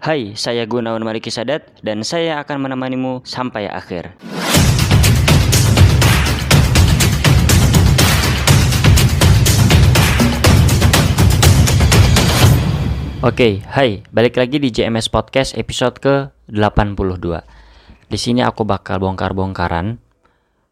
Hai, saya Gunawan Mariki Sadat dan saya akan menemanimu sampai akhir. Oke, hai, balik lagi di JMS Podcast episode ke-82. Di sini aku bakal bongkar-bongkaran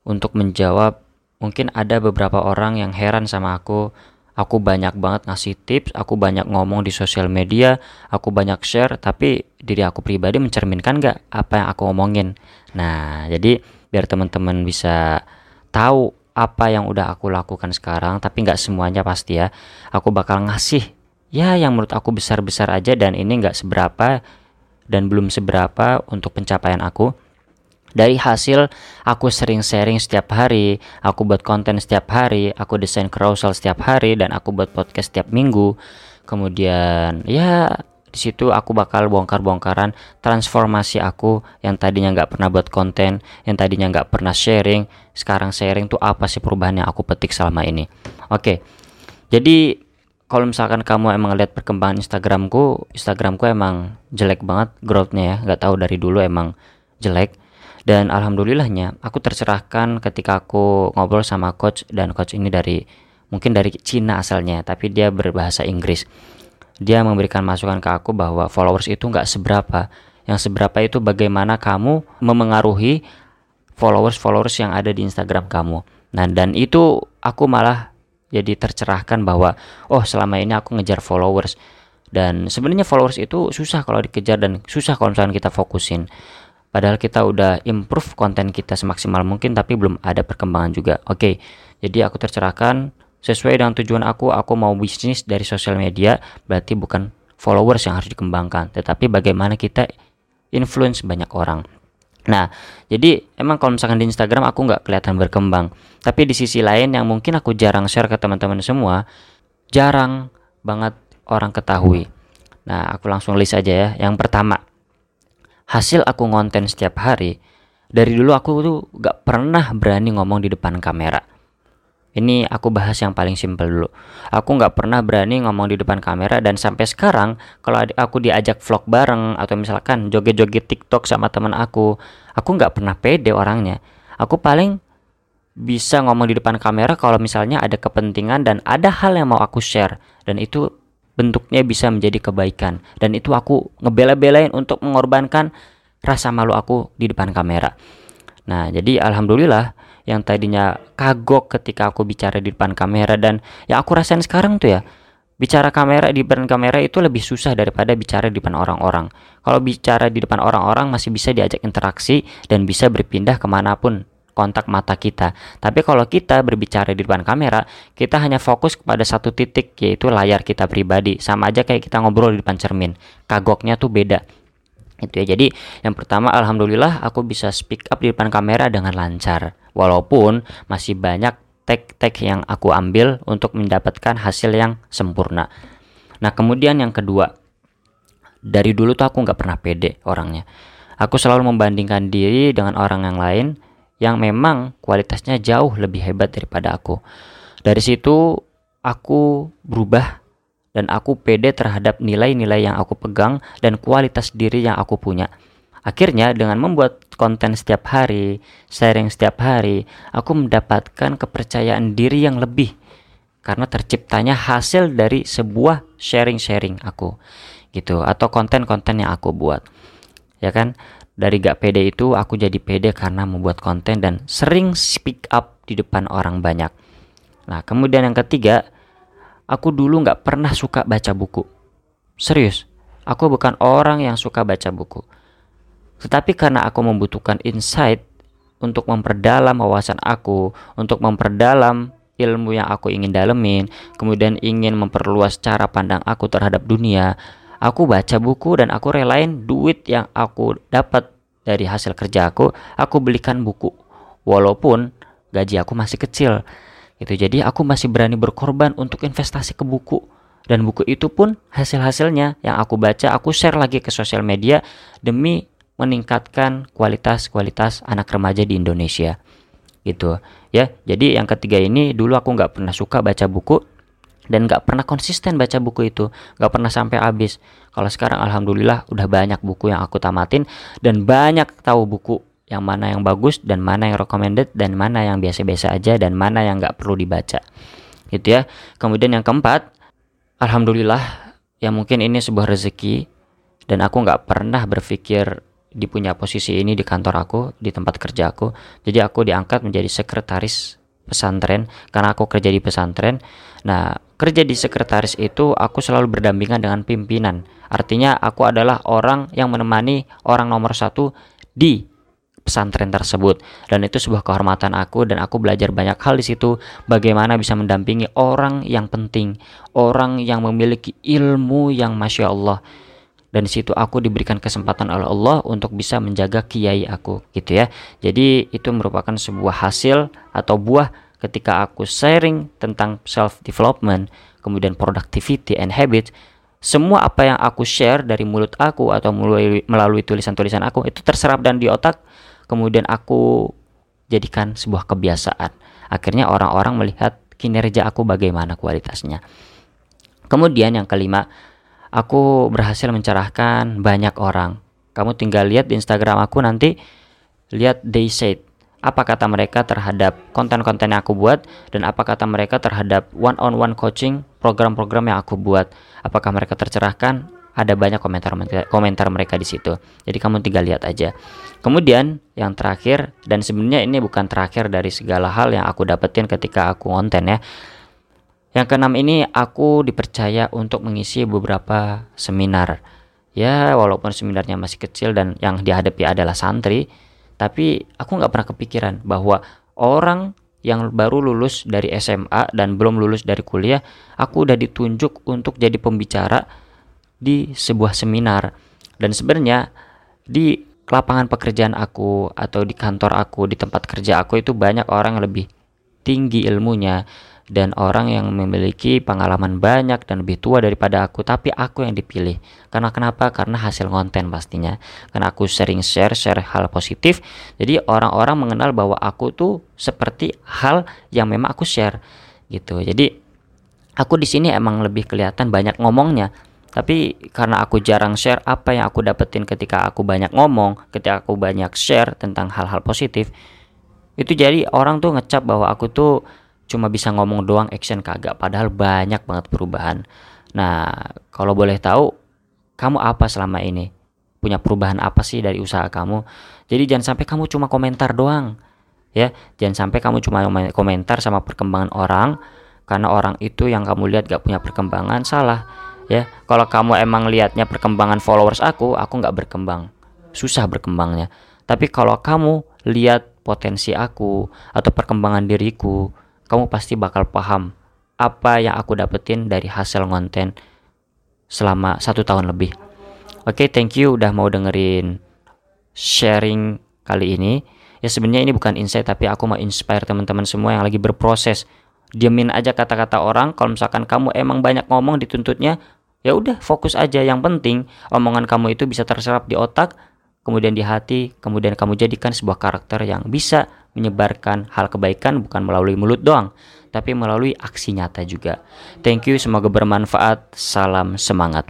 untuk menjawab mungkin ada beberapa orang yang heran sama aku. Aku banyak banget ngasih tips, aku banyak ngomong di sosial media, aku banyak share, tapi diri aku pribadi mencerminkan gak apa yang aku ngomongin. Nah, jadi biar teman-teman bisa tahu apa yang udah aku lakukan sekarang, tapi nggak semuanya pasti ya. Aku bakal ngasih ya yang menurut aku besar-besar aja dan ini nggak seberapa dan belum seberapa untuk pencapaian aku dari hasil aku sering sharing setiap hari, aku buat konten setiap hari, aku desain carousel setiap hari dan aku buat podcast setiap minggu. Kemudian ya di situ aku bakal bongkar-bongkaran transformasi aku yang tadinya nggak pernah buat konten, yang tadinya nggak pernah sharing, sekarang sharing tuh apa sih perubahan yang aku petik selama ini. Oke, jadi kalau misalkan kamu emang lihat perkembangan Instagramku, Instagramku emang jelek banget growthnya ya, nggak tahu dari dulu emang jelek. Dan alhamdulillahnya aku tercerahkan ketika aku ngobrol sama coach dan coach ini dari mungkin dari Cina asalnya, tapi dia berbahasa Inggris. Dia memberikan masukan ke aku bahwa followers itu nggak seberapa. Yang seberapa itu bagaimana kamu memengaruhi followers-followers yang ada di Instagram kamu. Nah, dan itu aku malah jadi tercerahkan bahwa oh selama ini aku ngejar followers dan sebenarnya followers itu susah kalau dikejar dan susah kalau misalnya kita fokusin padahal kita udah improve konten kita semaksimal mungkin tapi belum ada perkembangan juga oke jadi aku tercerahkan sesuai dengan tujuan aku aku mau bisnis dari sosial media berarti bukan followers yang harus dikembangkan tetapi bagaimana kita influence banyak orang Nah, jadi emang kalau misalkan di Instagram aku nggak kelihatan berkembang. Tapi di sisi lain yang mungkin aku jarang share ke teman-teman semua, jarang banget orang ketahui. Nah, aku langsung list aja ya. Yang pertama, hasil aku ngonten setiap hari. Dari dulu aku tuh gak pernah berani ngomong di depan kamera. Ini aku bahas yang paling simpel dulu. Aku nggak pernah berani ngomong di depan kamera dan sampai sekarang kalau aku diajak vlog bareng atau misalkan joget-joget TikTok sama teman aku, aku nggak pernah pede orangnya. Aku paling bisa ngomong di depan kamera kalau misalnya ada kepentingan dan ada hal yang mau aku share dan itu bentuknya bisa menjadi kebaikan dan itu aku ngebela-belain untuk mengorbankan rasa malu aku di depan kamera. Nah, jadi alhamdulillah yang tadinya kagok ketika aku bicara di depan kamera dan yang aku rasain sekarang tuh ya bicara kamera di depan kamera itu lebih susah daripada bicara di depan orang-orang. Kalau bicara di depan orang-orang masih bisa diajak interaksi dan bisa berpindah ke mana pun kontak mata kita. Tapi kalau kita berbicara di depan kamera, kita hanya fokus kepada satu titik yaitu layar kita pribadi. Sama aja kayak kita ngobrol di depan cermin. Kagoknya tuh beda itu ya jadi yang pertama alhamdulillah aku bisa speak up di depan kamera dengan lancar walaupun masih banyak tag-tag yang aku ambil untuk mendapatkan hasil yang sempurna nah kemudian yang kedua dari dulu tuh aku nggak pernah pede orangnya aku selalu membandingkan diri dengan orang yang lain yang memang kualitasnya jauh lebih hebat daripada aku dari situ aku berubah dan aku pede terhadap nilai-nilai yang aku pegang dan kualitas diri yang aku punya. Akhirnya dengan membuat konten setiap hari, sharing setiap hari, aku mendapatkan kepercayaan diri yang lebih karena terciptanya hasil dari sebuah sharing-sharing aku gitu atau konten-konten yang aku buat. Ya kan? Dari gak pede itu aku jadi pede karena membuat konten dan sering speak up di depan orang banyak. Nah, kemudian yang ketiga, Aku dulu nggak pernah suka baca buku. Serius, aku bukan orang yang suka baca buku. Tetapi karena aku membutuhkan insight untuk memperdalam wawasan aku, untuk memperdalam ilmu yang aku ingin dalemin, kemudian ingin memperluas cara pandang aku terhadap dunia, aku baca buku dan aku relain duit yang aku dapat dari hasil kerja aku, aku belikan buku. Walaupun gaji aku masih kecil, Gitu. Jadi aku masih berani berkorban untuk investasi ke buku. Dan buku itu pun hasil-hasilnya yang aku baca aku share lagi ke sosial media demi meningkatkan kualitas-kualitas anak remaja di Indonesia. Gitu ya. Jadi yang ketiga ini dulu aku nggak pernah suka baca buku dan gak pernah konsisten baca buku itu. Gak pernah sampai habis. Kalau sekarang alhamdulillah udah banyak buku yang aku tamatin. Dan banyak tahu buku yang mana yang bagus dan mana yang recommended dan mana yang biasa-biasa aja dan mana yang gak perlu dibaca. Gitu ya. Kemudian yang keempat alhamdulillah ya mungkin ini sebuah rezeki dan aku nggak pernah berpikir di punya posisi ini di kantor aku di tempat kerja aku. Jadi aku diangkat menjadi sekretaris pesantren karena aku kerja di pesantren. Nah kerja di sekretaris itu aku selalu berdampingan dengan pimpinan. Artinya aku adalah orang yang menemani orang nomor satu di pesantren tersebut. Dan itu sebuah kehormatan aku dan aku belajar banyak hal di situ. Bagaimana bisa mendampingi orang yang penting orang yang memiliki ilmu yang masya Allah dan di situ aku diberikan kesempatan oleh Allah untuk bisa menjaga kiai aku gitu ya. Jadi itu merupakan sebuah hasil atau buah ketika aku sharing tentang self development kemudian productivity and habit semua apa yang aku share dari mulut aku atau melalui, melalui tulisan-tulisan aku itu terserap dan di otak kemudian aku jadikan sebuah kebiasaan. Akhirnya orang-orang melihat kinerja aku bagaimana kualitasnya. Kemudian yang kelima aku berhasil mencerahkan banyak orang. Kamu tinggal lihat di Instagram aku nanti lihat they said apa kata mereka terhadap konten-konten yang aku buat dan apa kata mereka terhadap one on one coaching program-program yang aku buat. Apakah mereka tercerahkan? Ada banyak komentar komentar mereka di situ. Jadi kamu tinggal lihat aja. Kemudian yang terakhir dan sebenarnya ini bukan terakhir dari segala hal yang aku dapetin ketika aku konten ya yang keenam ini aku dipercaya untuk mengisi beberapa seminar. Ya, walaupun seminarnya masih kecil dan yang dihadapi adalah santri, tapi aku nggak pernah kepikiran bahwa orang yang baru lulus dari SMA dan belum lulus dari kuliah, aku udah ditunjuk untuk jadi pembicara di sebuah seminar. Dan sebenarnya di lapangan pekerjaan aku atau di kantor aku, di tempat kerja aku itu banyak orang yang lebih tinggi ilmunya, dan orang yang memiliki pengalaman banyak dan lebih tua daripada aku tapi aku yang dipilih. Karena kenapa? Karena hasil konten pastinya. Karena aku sering share share hal positif. Jadi orang-orang mengenal bahwa aku tuh seperti hal yang memang aku share gitu. Jadi aku di sini emang lebih kelihatan banyak ngomongnya. Tapi karena aku jarang share apa yang aku dapetin ketika aku banyak ngomong ketika aku banyak share tentang hal-hal positif itu jadi orang tuh ngecap bahwa aku tuh cuma bisa ngomong doang action kagak. Padahal banyak banget perubahan. Nah kalau boleh tahu kamu apa selama ini? Punya perubahan apa sih dari usaha kamu? Jadi jangan sampai kamu cuma komentar doang ya. Jangan sampai kamu cuma komentar sama perkembangan orang karena orang itu yang kamu lihat gak punya perkembangan salah ya. Kalau kamu emang lihatnya perkembangan followers aku aku nggak berkembang. Susah berkembangnya. Tapi kalau kamu lihat potensi aku atau perkembangan diriku kamu pasti bakal paham apa yang aku dapetin dari hasil konten selama satu tahun lebih. Oke, okay, thank you udah mau dengerin sharing kali ini. Ya sebenarnya ini bukan insight tapi aku mau inspire teman-teman semua yang lagi berproses. Diamin aja kata-kata orang. Kalau misalkan kamu emang banyak ngomong dituntutnya, ya udah fokus aja. Yang penting omongan kamu itu bisa terserap di otak, kemudian di hati, kemudian kamu jadikan sebuah karakter yang bisa menyebarkan hal kebaikan bukan melalui mulut doang, tapi melalui aksi nyata juga. Thank you, semoga bermanfaat. Salam semangat.